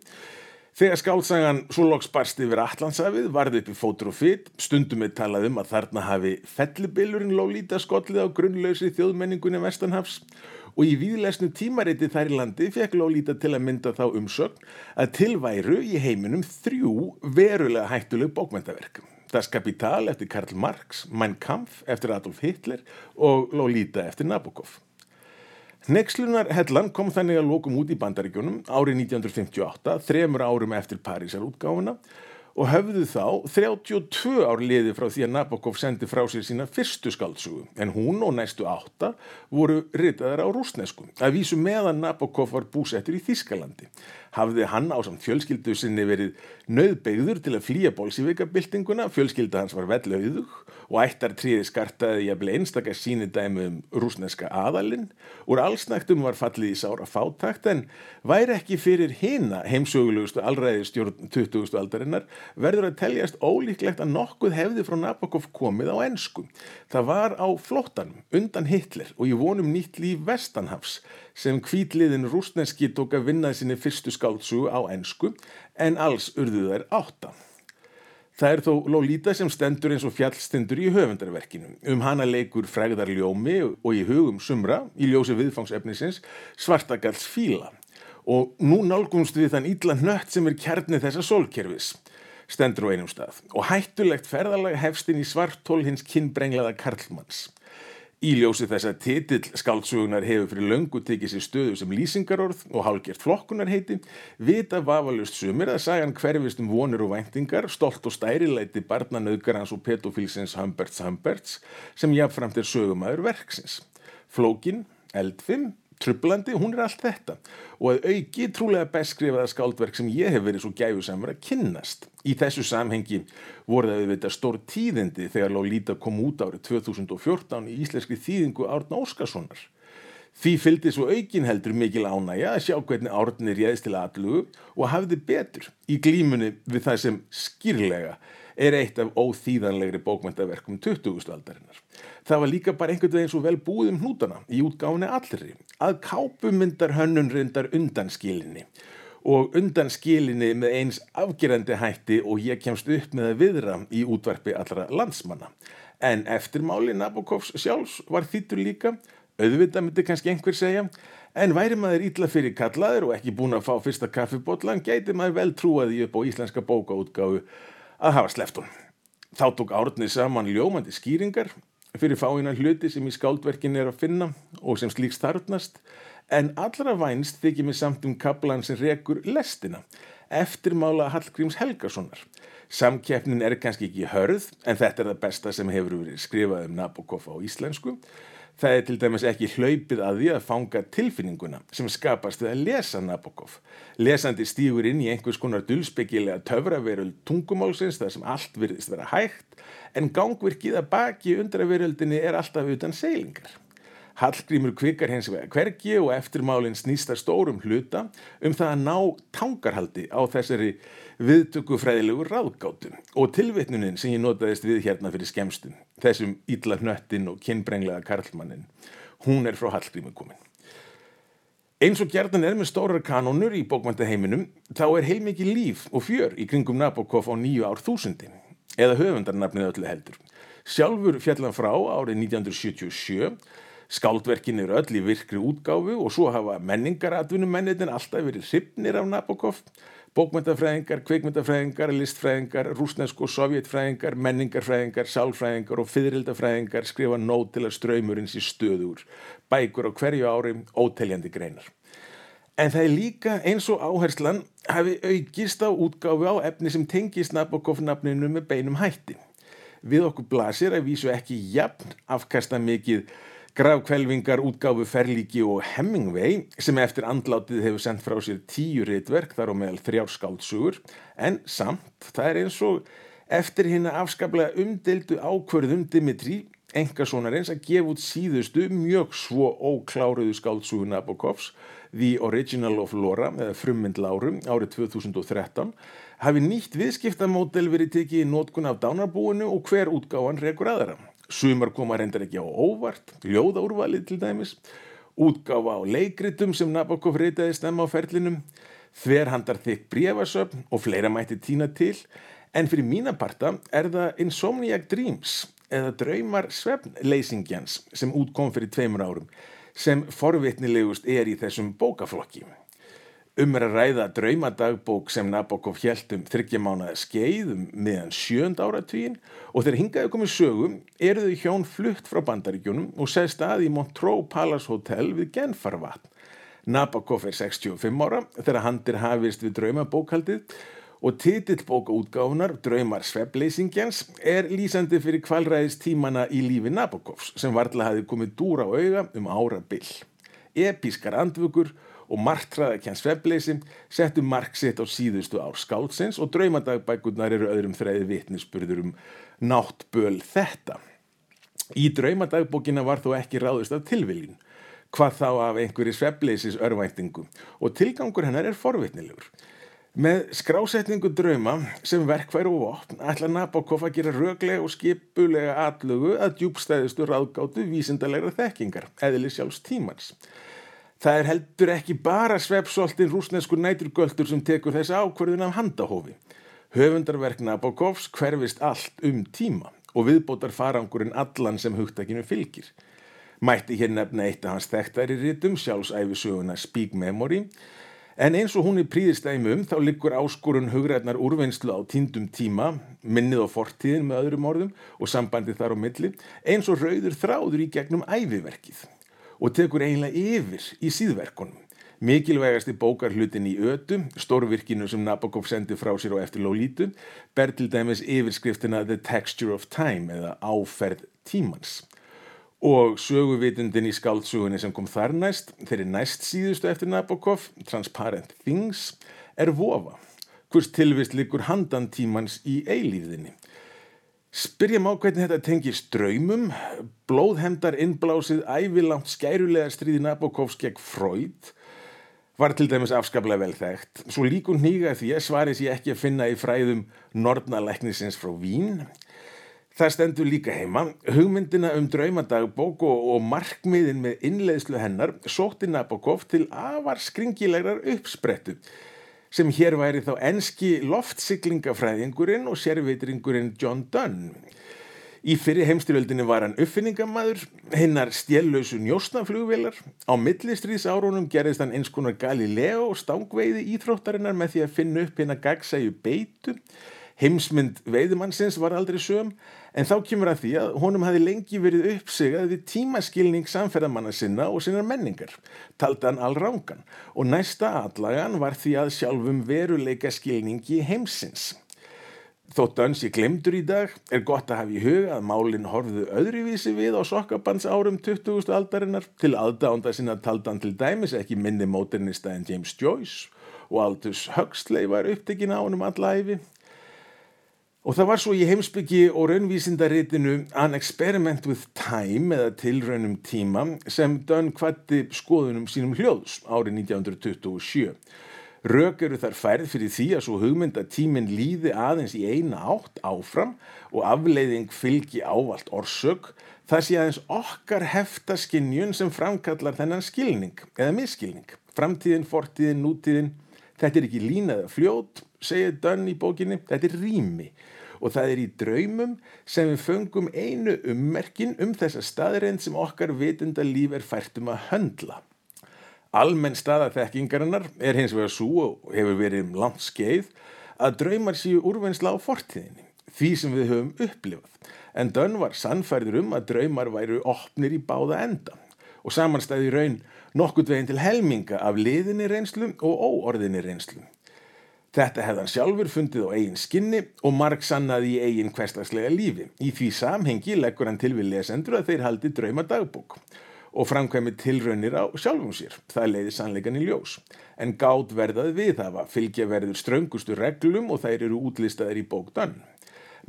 Þegar skálsagan svo loks barst yfir Allandsafið varði upp í fótur og fytt, stundum við talað um að þarna hafi fellibillurinn Lólíta skollið á grunnlausi þjóðmenningunni Vestanhafs og í výðlesnu tímariti þær í landi fekk Lólíta til að mynda þá umsögn að tilværu í heiminum þrjú verulega hættuleg bókmentaverk. Das Kapital eftir Karl Marx, Mein Kampf eftir Adolf Hitler og Lólíta eftir Nabokov. Nexlunar hellan kom þannig að lókum út í bandaríkjónum árið 1958, þremur árum eftir Parísar útgáfuna og höfðu þá 32 ár liði frá því að Nabokov sendi frá sér sína fyrstu skaldsugu en hún og næstu átta voru ritaðar á rúsnesku að vísu meðan Nabokov var búsettur í Þískalandi hafði hann á samt fjölskyldu sinni verið nöðbeigður til að flýja bólsíveikabildinguna, fjölskylda hans var vellauðug og ættar tríði skartaði jafnvel einstakar síni dæmi um rúsneska aðalinn. Úr allsnæktum var fallið í sára fátakt en væri ekki fyrir hina heimsögulegustu allræði stjórn 20. aldarinnar verður að teljast ólíklegt að nokkuð hefði frá Nabokov komið á ennsku. Það var á flóttanum undan Hitler og í vonum nýtt líf Vestanhafs sem kvítliðin rúsneski tók að vinna sinni fyrstu skáltsugu á ennsku en alls urðu þær átta. Það er þó Lolita sem stendur eins og fjallstendur í höfundarverkinu. Um hana leikur fræðar ljómi og í hugum sumra, í ljósi viðfangsefnisins, svartagalls fíla. Og nú nálgumst við þann ítla nött sem er kjarnið þessa sólkerfis, stendur á einum stað. Og hættulegt ferðalag hefstinn í svartól hins kinnbrenglaða Karlmanns. Í ljósi þess að titill skáltsugunar hefur fyrir löngu tekið sér stöðu sem lýsingarorð og hálgjert flokkunar heiti, vita vafalust sumir að sagan hverfist um vonur og væntingar, stolt og stærileiti barnanauðgarans og petofílsins Humberts Humberts sem jáfnframt er sögumæður verksins. Flókin, eldfim, trublandi, hún er allt þetta og að auki trúlega best skrifaða skáldverk sem ég hef verið svo gæfusamur að kynnast. Í þessu samhengi voru það við þetta stór tíðindi þegar Lolita kom út árið 2014 í íslenski þýðingu Árna Óskarssonar. Því fylgdi svo aukin heldur mikil ánægja að sjá hvernig Árni réðist til aðlugu og hafði betur í glímunni við það sem skýrlega er eitt af óþýðanlegri bókmyndaverkum 20. aldarinnar. Það var líka bara einhvern veginn svo vel búið um hnútana í útgáfinni allri að kápumyndar hönnun reyndar undan skilinni og undan skilinni með eins afgerandi hætti og ég kemst upp með að viðra í útvarpi allra landsmanna. En eftirmáli Nabokovs sjálfs var þýttur líka, auðvitað myndi kannski einhver segja, en væri maður ítla fyrir kallaður og ekki búin að fá fyrsta kaffibotlan, gæti maður vel trúaði upp á íslenska bókaútgáfu að hafa sleftun. Þá tók árni saman ljómandi skýringar fyrir fáinan hluti sem í skáldverkin er að finna og sem slíks þarfnast, en allra vænst þykir mig samt um kablan sem rekur lestina, eftirmála Hallgríms Helgasonar. Samkeppnin er kannski ekki hörð, en þetta er það besta sem hefur verið skrifað um Nabokov á íslensku. Það er til dæmis ekki hlaupið að því að fanga tilfinninguna sem skapast við að lesa Nabokov. Lesandi stýgur inn í einhvers konar dulsbyggilega töfraveröld tungumálsins þar sem allt virðist vera hægt, en gangvirkið að baki undraveröldinni er alltaf utan seilingar. Hallgrímur kvikar hins vega hvergi og eftirmálinn snýsta stórum hluta um það að ná tangarhaldi á þessari viðtökufræðilegu ráðgátu og tilvitnunin sem ég notaðist við hérna fyrir skemstum, þessum ítla hnöttin og kynbrenglega karlmannin, hún er frá Hallgrímur komin. Eins og gerðan er með stórar kanónur í bókmæntaheiminum, þá er heilmikið líf og fjör í kringum Nabokov á nýju ár þúsundin, eða höfundarnafnið öllu heldur. Sjálfur fjallan frá árið 1977, skáldverkin eru öll í virkri útgáfu og svo hafa menningaratvinnumennir alltaf verið hrifnir af Nabokov, bókmyndafræðingar, kveikmyndafræðingar, listfræðingar, rúsnesk og sovjetfræðingar, menningarfræðingar, sálfræðingar og fyririldafræðingar skrifa nót til að ströymurins í stöður, bækur á hverju ári, óteljandi greinar. En það er líka eins og áherslan hafi aukist á útgáfu á efni sem tengist Nabokov-nafninu með beinum hætti. Við okkur blasir að vísu ekki jafn afkasta mikið Grafkvelvingar, útgáfu Ferlíki og Hemingway sem eftir andlátið hefur sendt frá sér tíu reitverk þar á meðal þrjárskáltsugur en samt það er eins og eftir hérna afskaplega umdeldu ákverðum Dimitri engasónarins að gefa út síðustu mjög svo ókláruðu skáltsugu Nabokovs The Original of Laura eða Frummynd Lárum árið 2013 hafi nýtt viðskiptamódel verið tekið í nótkun af dánarbúinu og hver útgáfan rekur aðra. Sumar koma reyndar ekki á óvart, ljóðaúrvalið til dæmis, útgáfa á leikritum sem Nabokov reytaði stemma á ferlinum, þverhandar þykk brefasöfn og fleira mætti tína til, en fyrir mína parta er það Insomniac Dreams eða draumar svefnleysingjans sem útkom fyrir tveimur árum, sem forvitnilegust er í þessum bókaflokki. Um er að ræða draumadagbók sem Nabokov hjælt um þryggjamánaða skeið um meðan sjönd áratvíin og þegar hingaðu komið sögum eru þau hjón flutt frá bandaríkjunum og segst að í Montreux Palace Hotel við Genfarvatn. Nabokov er 65 ára þegar handir hafist við draumabókaldið og titill bókaútgáfunar Draumar sveppleysingjans er lýsandi fyrir kvalræðis tímana í lífi Nabokovs sem varðla hafi komið dúra á auga um ára byll. Epískar andvökur og margtraðakjans svefleysi settu mark sitt á síðustu ár skálsins og draumadagbækurnar eru öðrum þræði vitnisspurður um náttböl þetta. Í draumadagbókina var þó ekki ráðist af tilviljun, hvað þá af einhverju svefleysis örvæntingu og tilgangur hennar er forvitnilegur. Með skrásetningu drauma sem verkværi og vopn ætla Nabokov að gera röglega og skipulega atlögu að djúbstæðistu ráðgáttu vísindalega þekkingar, eðli sjálfs tímans. Það er heldur ekki bara svepsoltin rúsneskur næturgöldur sem tekur þessi ákverðin af handahófi. Höfundarverk Nabokovs hverfist allt um tíma og viðbótar farangurinn allan sem hugtakinu fylgir. Mætti hér nefna eitt af hans þekktæri rítum, sjálfsæfisöguna Speak Memory, en eins og hún er príðistæmum þá liggur áskorun hugræðnar úrvinnslu á tíndum tíma, minnið á fortíðin með öðrum orðum og sambandi þar á milli, eins og rauður þráður í gegnum æfiverkið og tekur eiginlega yfir í síðverkunum. Mikilvægasti bókarhlutin í ötu, stórvirkinu sem Nabokov sendi frá sér á eftir Lolítu, ber til dæmis yfirskriftina The Texture of Time eða Áferð tímans. Og söguvitundin í skáltsugunni sem kom þar næst, þeirri næst síðustu eftir Nabokov, Transparent Things, er vofa, hvers tilvist likur handan tímans í eilíðinni. Spyrjum á hvernig þetta tengir ströymum, blóðhemdar innblásið ævilangt skærulega stríði Nabokovs gegn Freud var til dæmis afskaplega vel þekkt. Svo líkun nýga því að svaris ég ekki að finna í fræðum Nordnalæknisins frá Vín. Það stendur líka heima. Hugmyndina um draumadagbók og, og markmiðin með innleiðslu hennar sótti Nabokov til afar skringilegrar uppsprettu sem hér væri þá enski loftsyklingafræðingurinn og sérveitringurinn John Dunn. Í fyrir heimstyrjöldinni var hann uppfinningamæður, hinnar stjellausu njóstnaflugvelar. Á millistriðs árunum gerðist hann eins konar Galileo og stangveiði íþróttarinnar með því að finna upp hérna gagsæju beitu. Heimsmynd veiðumannsins var aldrei söm, en þá kemur að því að honum hafi lengi verið uppsigað við tímaskilning samferðamanna sinna og sinnar menningar, taldan allrángan, og næsta atlagan var því að sjálfum veruleika skilningi heimsins. Þótt öns ég glemdur í dag er gott að hafa í huga að málinn horfðu öðruvísi við á sokkabans árum 20. aldarinnar til aðdánda sinna taldan til dæmis ekki minni móternista en James Joyce og Aldous Huxley var upptekinn á honum allæfi. Og það var svo í heimsbyggi og raunvísindaritinu An Experiment with Time eða tilraunum tíma sem Dunn kvatti skoðunum sínum hljóðs árið 1927. Rök eru þar færð fyrir því að svo hugmynd að tíminn líði aðeins í eina átt áfram og afleiðing fylgi ávalt orsök það sé aðeins okkar heftaskinjun sem framkallar þennan skilning eða misskilning. Framtíðin, fortíðin, nútíðin, þetta er ekki línaða fljót, segir Dunn í bókinni, þetta er rými og það er í draumum sem við föngum einu ummerkin um þessa staðreind sem okkar vitunda líf er fært um að höndla. Almenn staðaþekkingarinnar er hins vegar svo og hefur verið um langt skeið að draumar séu úrvennsla á fortíðinni, því sem við höfum upplifað. En Dönn var sannfærður um að draumar væru opnir í báða enda og samanstæði raun nokkurt veginn til helminga af liðinni reynslu og óorðinni reynslu. Þetta hefði hann sjálfur fundið á eigin skinni og marg sannaði í eigin hverstagslega lífi. Í því samhengi leggur hann til við lesendur að þeir haldi drauma dagbók og framkvæmi tilraunir á sjálfum sér. Það leiði sannleikan í ljós. En gátt verðað við hafa, fylgja verður ströngustu reglum og þær eru útlistaðir í bókdann.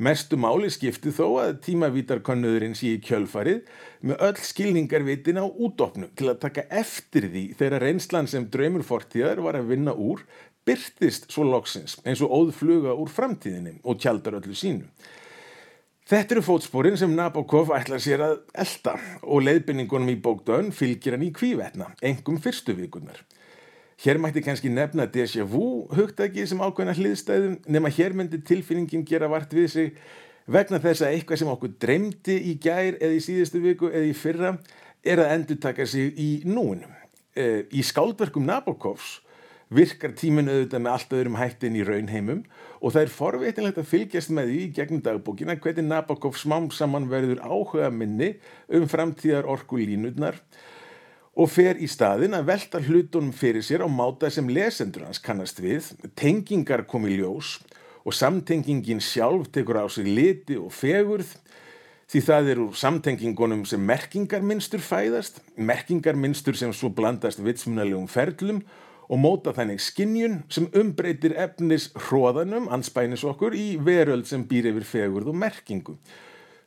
Mestu máli skipti þó að tímavítarkonnöðurinn sé í kjölfarið með öll skilningarvitin á útopnu til að taka eftir því þegar reynslan sem draumur fortíðar var að vinna úr byrtist svo loksins eins og óðfluga úr framtíðinni og tjaldar öllu sínu. Þetta eru fótsporin sem Nabokov ætlar sér að elda og leiðbynningunum í bókdöðun fylgir hann í kvívetna, engum fyrstu vikunar. Hér mætti kannski nefna déjà vu hugtæki sem ákveðna hliðstæðum nema hér myndi tilfinningin gera vart við sig vegna þess að eitthvað sem okkur dreymdi í gær eða í síðustu viku eða í fyrra er að endur taka sig í núinu. Eh, í skáldverkum Nabokovs virkar tíminn auðvitað með allt öðrum hættin í raunheimum og það er forveitinlegt að fylgjast með því í gegnum dagbókina hvernig Nabokov smám saman verður áhuga minni um framtíðar orkulínurnar og fer í staðin að velta hlutunum fyrir sér á máta sem lesendur hans kannast við, tengingar komi ljós og samtengingin sjálf tekur á sig liti og fegurð því það eru samtengingunum sem merkingarmynstur fæðast, merkingarmynstur sem svo blandast vitsmunalegum ferlum og móta þannig skinnjun sem umbreytir efnis hróðanum, anspænis okkur, í veröld sem býr yfir fegurð og merkingu.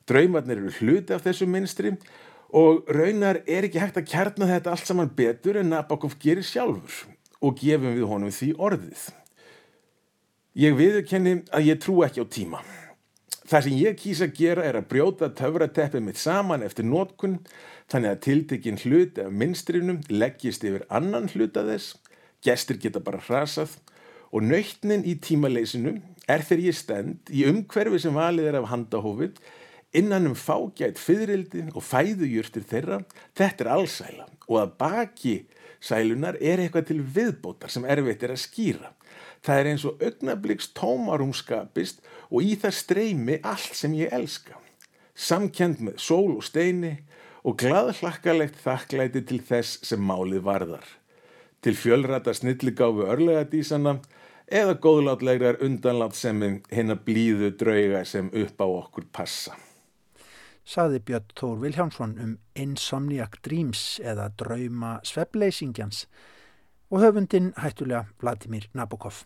Draumarnir eru hluti af þessu minstri og raunar er ekki hægt að kjarna þetta allt saman betur en Nabokov gerir sjálfur og gefum við honum því orðið. Ég viðurkenni að ég trú ekki á tíma. Það sem ég kýsa að gera er að brjóta töfrateppið mitt saman eftir nótkunn þannig að tiltekinn hluti af minstrinum leggist yfir annan hluta þess gestur geta bara hrasað og nöytnin í tímaleysinu er þegar ég stend í umhverfi sem valið er af handahófið innan um fágætt fyririldi og fæðujurtir þeirra, þetta er allsæla og að baki sælunar er eitthvað til viðbótar sem erfitt er að skýra. Það er eins og augnabliks tómarum skapist og í það streymi allt sem ég elska. Samkend með sól og steini og gladhlakkalegt þakklæti til þess sem málið varðar til fjölrata snilligáfu örlegadísana eða góðlátlegrar undanlátsemmin hinn að blíðu drauga sem upp á okkur passa. Saði Björn Tór Viljánsson um Insomniac Dreams eða drauma sveppleysingjans og höfundin hættulega Vladimir Nabokov.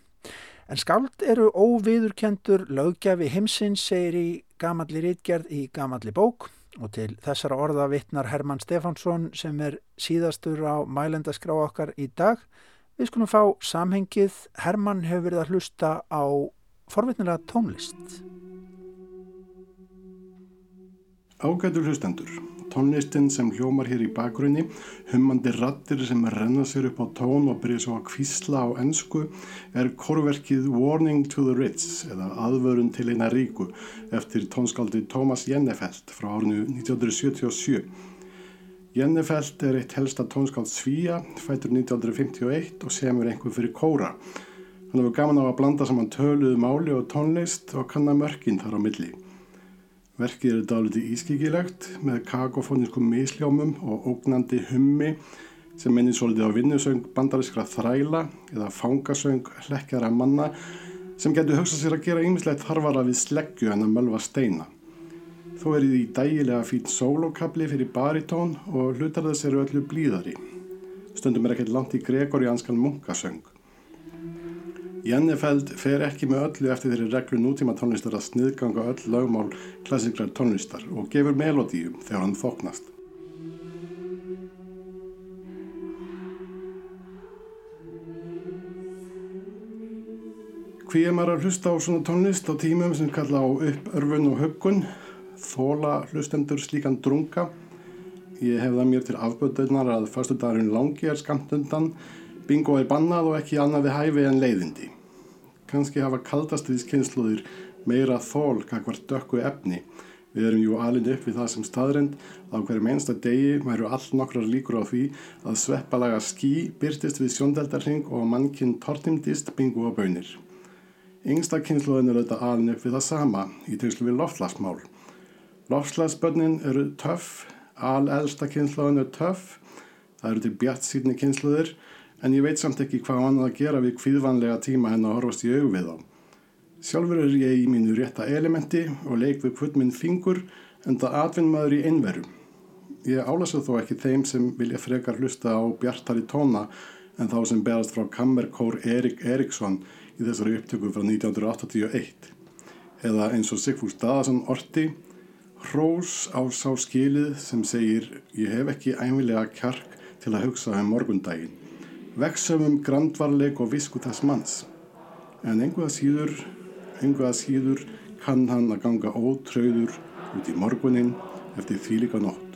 En skáld eru óviðurkendur löggefi heimsins segir í gamalli rítgerð í gamalli bók og til þessara orða vittnar Herman Stefánsson sem er síðastur á mælendaskrá okkar í dag. Við skulum fá samhengið. Herman hefur verið að hlusta á forvitnilega tónlist. Ágætur hlustendur. Tónlistin sem hljómar hér í bakgrunni, hummandi rattir sem renna sér upp á tón og byrja svo að kvísla á ennsku, er korverkið Warning to the Ritz eða Aðvörun til eina ríku eftir tónskaldi Thomas Jennefeld frá árinu 1977. Jennefeld er eitt helsta tónskald Svíja, fætur 1951 og semur einhver fyrir kóra. Hann hefur gaman á að blanda saman töluðu máli og tónlist og kanna mörkin þar á milli. Verkið eru dáliti ískikilegt með kakofónískum misljómum og ógnandi hummi sem minnir svolítið á vinnusöng bandariskra þræla eða fangasöng hlekkjara manna sem getur hugsað sér að gera ýmislegt þarfara við sleggju en að mölva steina. Þó er því dægilega fít sólokabli fyrir baritón og hlutar þess eru öllu blíðari. Stundum er ekkert langt í gregorianskan munkasöng. Jennefeld fer ekki með öllu eftir þeirri reglu nútíma tónlistar að sniðganga öll lögmál klassikrar tónlistar og gefur melodíum þegar hann þoknast. Hví er maður að hlusta á svona tónlist á tímum sem kalla á upp örfun og höfgun, þóla hlustendur slíkan drunga. Ég hef það mér til afböðunar að fastu dagurinn langi er skamt undan, bingo er bannað og ekki annað við hæfi en leiðindi. Kanski hafa kaldastiðiskynsluðir meira þól kakvart dökku efni. Við erum jú alin upp við það sem staðrend að á hverjum einsta degi væru all nokkrar líkur á því að sveppalaga skí byrtist við sjóndeldarhing og mannkinn tortimdist bingo og bönir. Yngsta kynsluðin er auðvitað alin upp við það sama í tengslu við loftlagsmál. Loftslagsbönnin eru töff, alelsta kynsluðin er töff, það eru til bjart síðni kynsluðir en ég veit samt ekki hvað annað að gera við kvíðvanlega tíma en að horfast í aug við þá. Sjálfur er ég í mínu rétta elementi og leik við kvöld minn fingur en það atvinn maður í einveru. Ég álasa þó ekki þeim sem vilja frekar hlusta á bjartari tóna en þá sem berast frá kammerkór Erik Eriksson í þessari upptöku frá 1981 eða eins og Sigfús Daðarsson orti Hrós á sá skilið sem segir ég hef ekki æmilega kjark til að hugsa um morgundaginn veksum grandvarleik og visku þess manns. En einhvað síður einhvað síður kann hann að ganga ótröður út í morgunin eftir þvílika nótt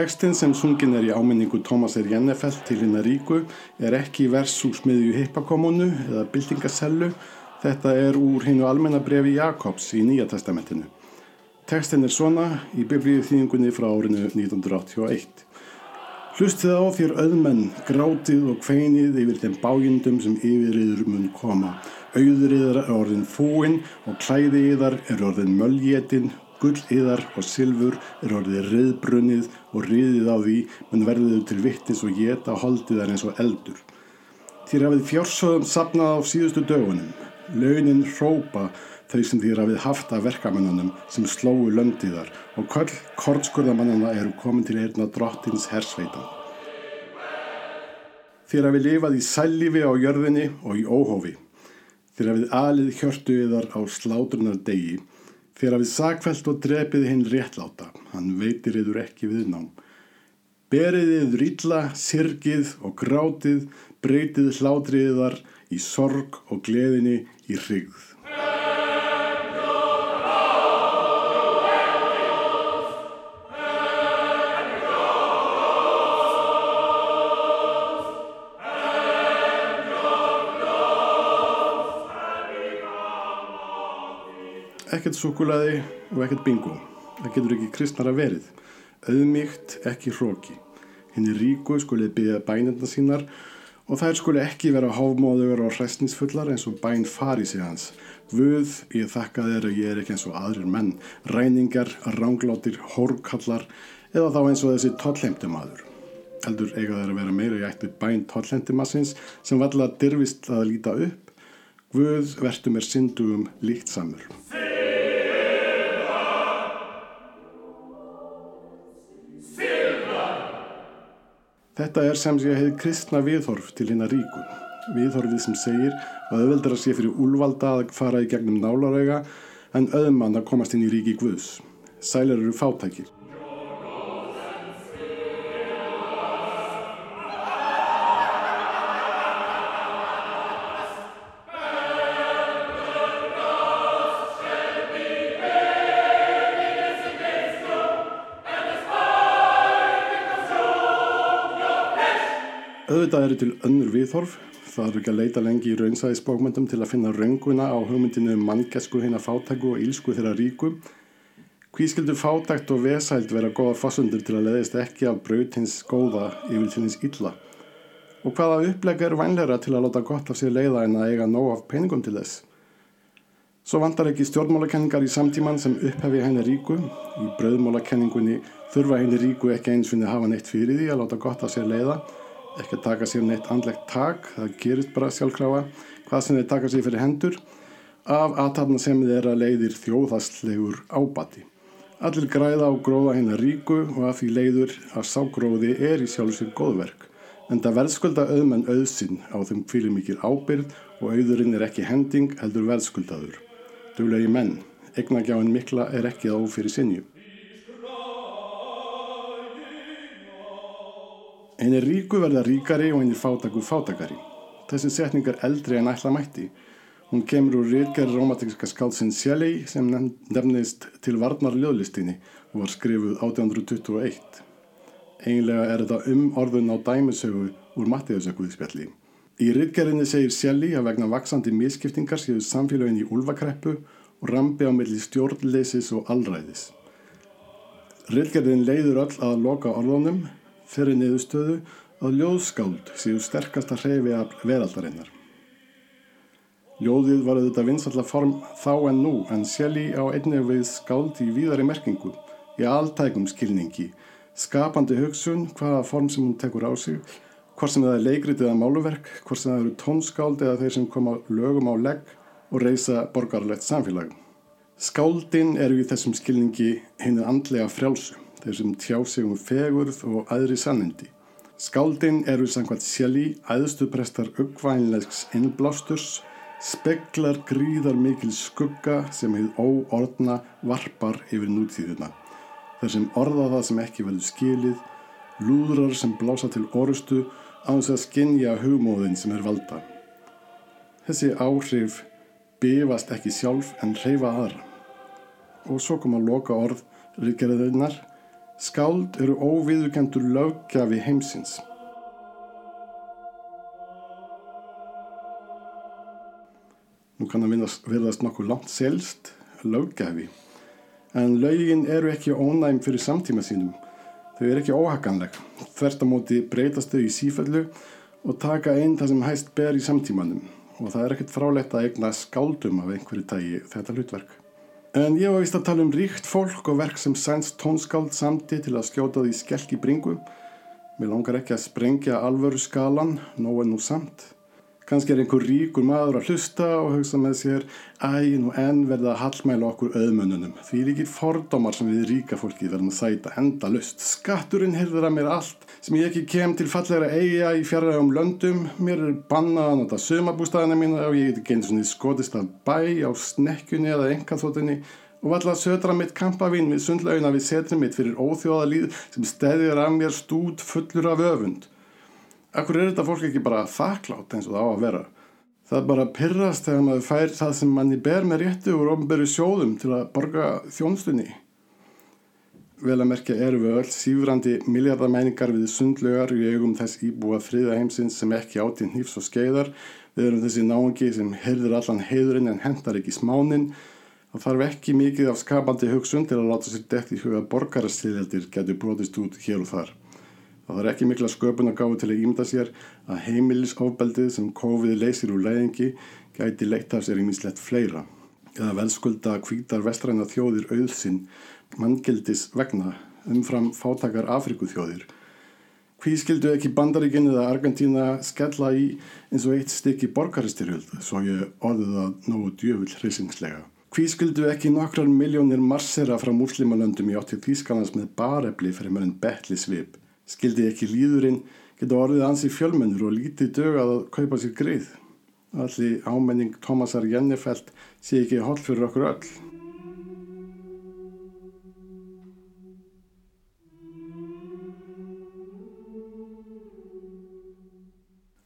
Tekstinn sem sungin er í áminningu Tómasir Jennefeld til hinnar ríku er ekki versúsmiðju hippakomunu eða byltingasellu. Þetta er úr hinnu almennabrefi Jakobs í Nýja testamentinu. Tekstinn er svona í biblíu þýðingunni frá árinu 1981. Hlustið á þér öðmenn, grátið og kveinið yfir þeim bájendum sem yfirriður mun koma. Auðriðar er orðin fúinn og klæðiðar er orðin möljetinn Gulliðar og silfur er orðið riðbrunnið og riðið á því menn verðuðu til vittis og geta holdiðar eins og eldur. Þér hafið fjórsöðum sapnað á síðustu dögunum. Launin hrópa þau sem þér hafið haft af verkamennunum sem slóu löndiðar og köll kortskurðamannana eru komin til eirna drottins hersveitan. Þér hafið lifað í sællifi á jörðinni og í óhófi. Þér hafið alið hjörtuðar á sláturnar degi Þegar við sakfælt og drepið hinn réttláta, hann veitir yður ekki viðnám. Berið yður illa, sirgið og grátið, breytið hlátriðar í sorg og gleðinni í hrigð. Ekkert sukulaði og ekkert bingo. Það getur ekki kristnara verið. Auðmíkt, ekki hróki. Henni ríku skulið byggja bænenda sínar og þær skuli ekki vera háfmóður og hræstnisfullar eins og bæn fari sig hans. Guð, ég þakka þér að ég er ekki eins og aðrir menn, ræningar, rángláttir, hórkallar eða þá eins og þessi tollheimtumadur. Heldur eiga þeir að vera meira í ætti bæn tollheimtumassins sem valla dirfist að líta upp. Guð, vertu mér syndugum líkt samur. Þetta er sem sé að hefði kristna viðhorf til hérna ríku. Viðhorfið sem segir að auðveldur að sé fyrir úlvalda að fara í gegnum nálarauga en auðmann að komast inn í ríki Guðs. Sælar eru fátækir. Auðvitað eru til önnur viðhorf. Það eru ekki að leita lengi í raunsæðisbókmyndum til að finna raunguna á hugmyndinu um mannkesku hérna fátæku og ílsku þeirra ríku. Hví skildu fátækt og vesælt vera góða fossundur til að leðist ekki af braut hins góða yfir til hins illa? Og hvaða upplega er vænleira til að láta gott af sér leiða en að eiga nóg af peningum til þess? Svo vantar ekki stjórnmálakenningar í samtíman sem upphefi henni ríku. Í bröðmálakenningunni þurfa henni ríku ekki eins finni hafa neitt fyrir því að láta gott af sér leiða ekki að taka sér neitt andlegt tak, það gerist bara sjálfkrafa, hvað sem þeir taka sér fyrir hendur, af aðtapna sem þeirra leiðir þjóðhastlegur ábati. Allir græða á gróða hérna ríku og að því leiður að ságróði er í sjálfsveir góðverk. En það verðskulda auðmenn auðsinn á þeim kvíli mikil ábyrð og auðurinn er ekki hending heldur verðskuldaður. Dulegi menn, eignagjáin mikla er ekki á fyrir sinju. Henni ríku verða ríkari og henni fátaku fátakari. Þessi setning er eldri en ætla mætti. Hún kemur úr ríkari romantíska skálsinn Shelley sem nefnist til varnar ljóðlistinni og var skrifuð 1821. Einlega er þetta um orðun á dæmisögu úr Mattiðsökuðspjalli. Í ríkjarinni segir Shelley að vegna vaksandi miskiptingar séu samfélagin í úlvakreppu og rambi á milli stjórnleisis og allræðis. Ríkjarin leiður öll að loka orðunum fyrir niðurstöðu að ljóðskáld séu sterkast að hreyfi af veraldarinnar. Ljóðið var auðvitað vinsalla form þá en nú en sjeli á einnig við skáld í víðari merkingu, í alltækum skilningi, skapandi hugsun hvaða form sem hún tekur á sig, hvort sem það er leikrit eða máluverk, hvort sem það eru tónskáld eða þeir sem koma lögum á legg og reysa borgarlegt samfélag. Skáldin eru í þessum skilningi henni andlega frjálsu þeir sem tjá sig um fegurð og aðri sannindi. Skáldin eru samkvæmt sjali æðstuprestar uppvænlegs innblásturs, speklar gríðar mikil skugga sem hefur óordna varpar yfir nútíðuna. Þeir sem orða það sem ekki velur skilið, lúðrar sem blása til orustu á þess að skinja hugmóðin sem er valda. Þessi áhrif bifast ekki sjálf en reyfa aðra. Og svo kom að loka orð ríkjaraðunar Skáld eru óviðukendur löggafi heimsins. Nú kann að verðast nokkuð langt selst löggafi, en lögin eru ekki ónæm fyrir samtíma sínum. Þau eru ekki óhakanleg, þvert á móti breytast þau í sífellu og taka einn það sem hæst ber í samtímanum og það er ekkert frálegt að egna skáldum af einhverju tægi þetta hlutverk. En ég var vist að tala um ríkt fólk og verk sem sænst tónskáld samti til að skjóta því skelk í bringu. Mér langar ekki að sprengja alvöru skalan, nóg en nú samt. Kanski er einhver ríkur maður að hlusta og hugsa með sér æg nú enn verða að hallmæla okkur auðmönnunum. Því líkir fordómar sem við ríka fólki verðum að sæta enda lust. Skatturinn hyrður að mér allt sem ég ekki kem til fallegra eiga í fjarræðum löndum. Mér er bannað að nota sumabústæðina mína og ég get ekki eins og niður skotist að bæ á snekkunni eða engaþóttunni og valla að södra mitt kampavinn við sundlaugina við setri mitt fyrir óþjóðalíð sem stæðir af mér stút fullur af öfund. Akkur er þetta fólk ekki bara þakklátt eins og það á að vera? Það bara pyrrast þegar maður fær það sem manni ber með réttu og ofnböru sjóðum til að borga þjónstunni. Vel að merkja eru við öll sífrandi miljardamæningar við sundlögar í augum þess íbúa friða heimsins sem ekki átti nýfs og skeiðar. Við erum þessi náengi sem herður allan heiðurinn en hendar ekki smánin. Það þarf ekki mikið af skapandi hugsun til að láta sér dekt í huga borgarastíðeldir getur brotist út hér og þar. Það er ekki mikla sköpun að gáðu til að ímda sér að heimilisofbeldið sem COVID leysir úr leiðingi gæti leitt af sér í mislett fleira eða velskulda kvítar vestræna þjóðir auðsinn manngildis vegna umfram fátakar Afrikuþjóðir. Hví skildu ekki bandaríkinn eða Argentína skella í eins og eitt stykki borgaristyrjöld svo ég orðið það nógu djöfull hrisingslega. Hví skildu ekki nokkrar miljónir marsera frá múslimalöndum í áttið Þýskalans með barefli fyrir mörgum betli svip? Skildi ekki líðurinn geta orðið ansi fjölmennur og lítið dögað að kaupa sér greið. Allir ámenning Tómasar Jennifelt sé ekki hall fyrir okkur öll.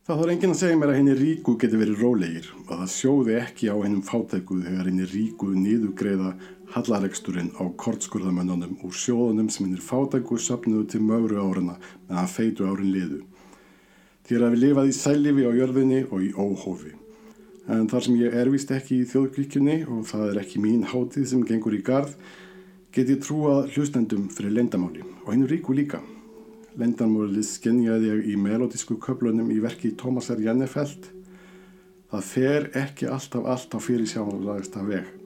Það þarf enginn að segja mér að henni ríku geti verið rólegir og það sjóði ekki á hennum fátækuð þegar henni ríku niðugreiða hallaregsturinn á kortskurðamönnunum úr sjóðunum sem hennir fátækuð sapnuðu til mögru áruna meðan feitu árin liðu. Þér að við lifaði í sælifi á jörðinni og í óhófi. En þar sem ég ervist ekki í þjóðkvíkjunni og það er ekki mín hátið sem gengur í gard, get ég trúað hlustendum fyrir lendamáli og henni ríku líka. Lendarmórlið skenjaði ég í melodísku köflunum í verki Tómasar Jennefeld. Það fer ekki alltaf allt á fyrir sjámanlagasta veg.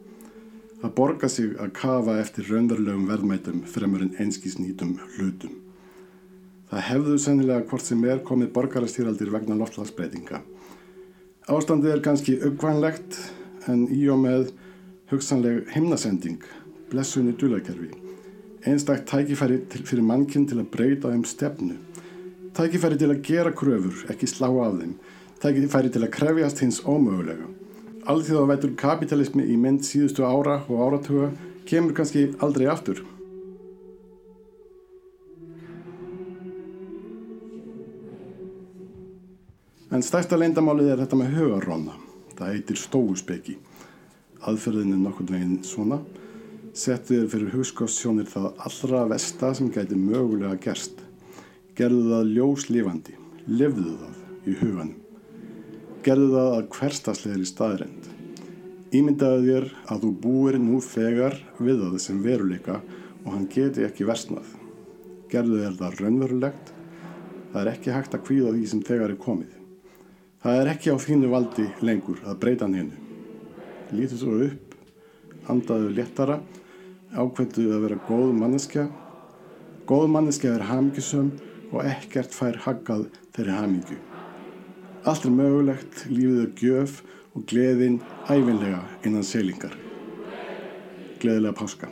Það borgar sig að kafa eftir raunverulegum verðmætum fremur en einskísnýtum hlutum. Það hefðu sennilega hvort sem er komið borgarastýraldir vegna loftlagsbreytinga. Ástandið er kannski uppvænlegt en í og með hugsanleg himnasending, blessunni dulakerfi. Einstak tækifæri til, fyrir mannkinn til að breyta um stefnu. Tækifæri til að gera kröfur, ekki slá af þeim. Tækifæri til að krefjast hins ómögulega. Alþjóða veitur kapitalismi í mynd síðustu ára og áratuga kemur kannski aldrei aftur. En stærsta leindamálið er þetta með hugaróna. Það heitir stóuspeki. Aðferðin er nokkur veginn svona. Settu þér fyrir hugskóssjónir það allra vesta sem gæti mögulega gerst. Gerðu það ljóslifandi. Livðu það í huganum. Gerðu það að hverstaslegri staðrend. Ímyndaðu þér að þú búir nú þegar við það sem veruleika og hann geti ekki versnað. Gerðu þér það raunverulegt. Það er ekki hægt að kvíða því sem þegar er komið. Það er ekki á þínu valdi lengur að breyta hann hennu. Lítið svo upp, andaðu léttara, ákveðdu að vera góð manneskja. Góð manneskja er hamingisum og ekkert fær haggað þeirri hamingju. Allt er mögulegt, lífið er gjöf og gleðin æfinlega innan selingar. Gleðilega páska.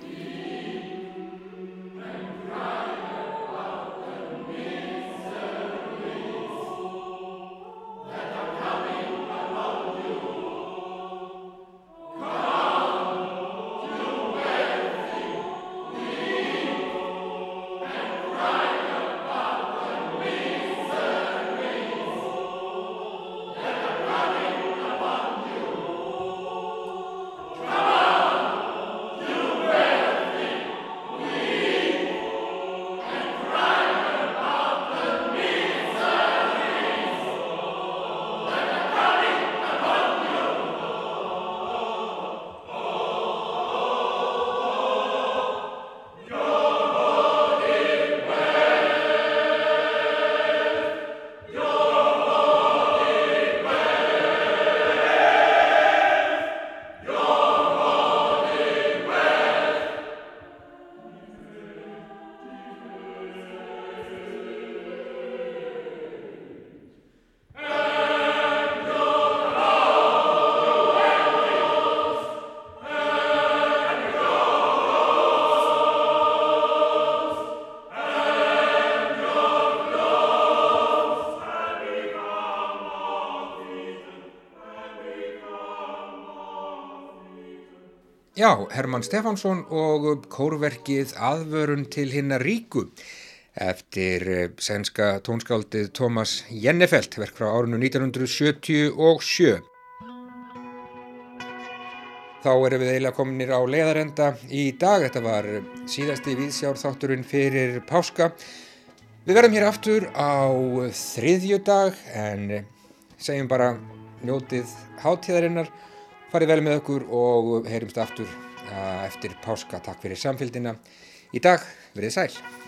Já, Hermann Stefánsson og kórverkið aðvörun til hinnar ríku eftir eh, sænska tónskáldið Thomas Jennefelt, verk frá árinu 1977. Þá erum við eiginlega kominir á leiðarenda í dag. Þetta var síðasti viðsjárþátturinn fyrir páska. Við verðum hér aftur á þriðju dag en segjum bara njótið hátíðarinnar. Farið vel með okkur og heyrumst aftur eftir páska. Takk fyrir samfélgina. Í dag verið sæl.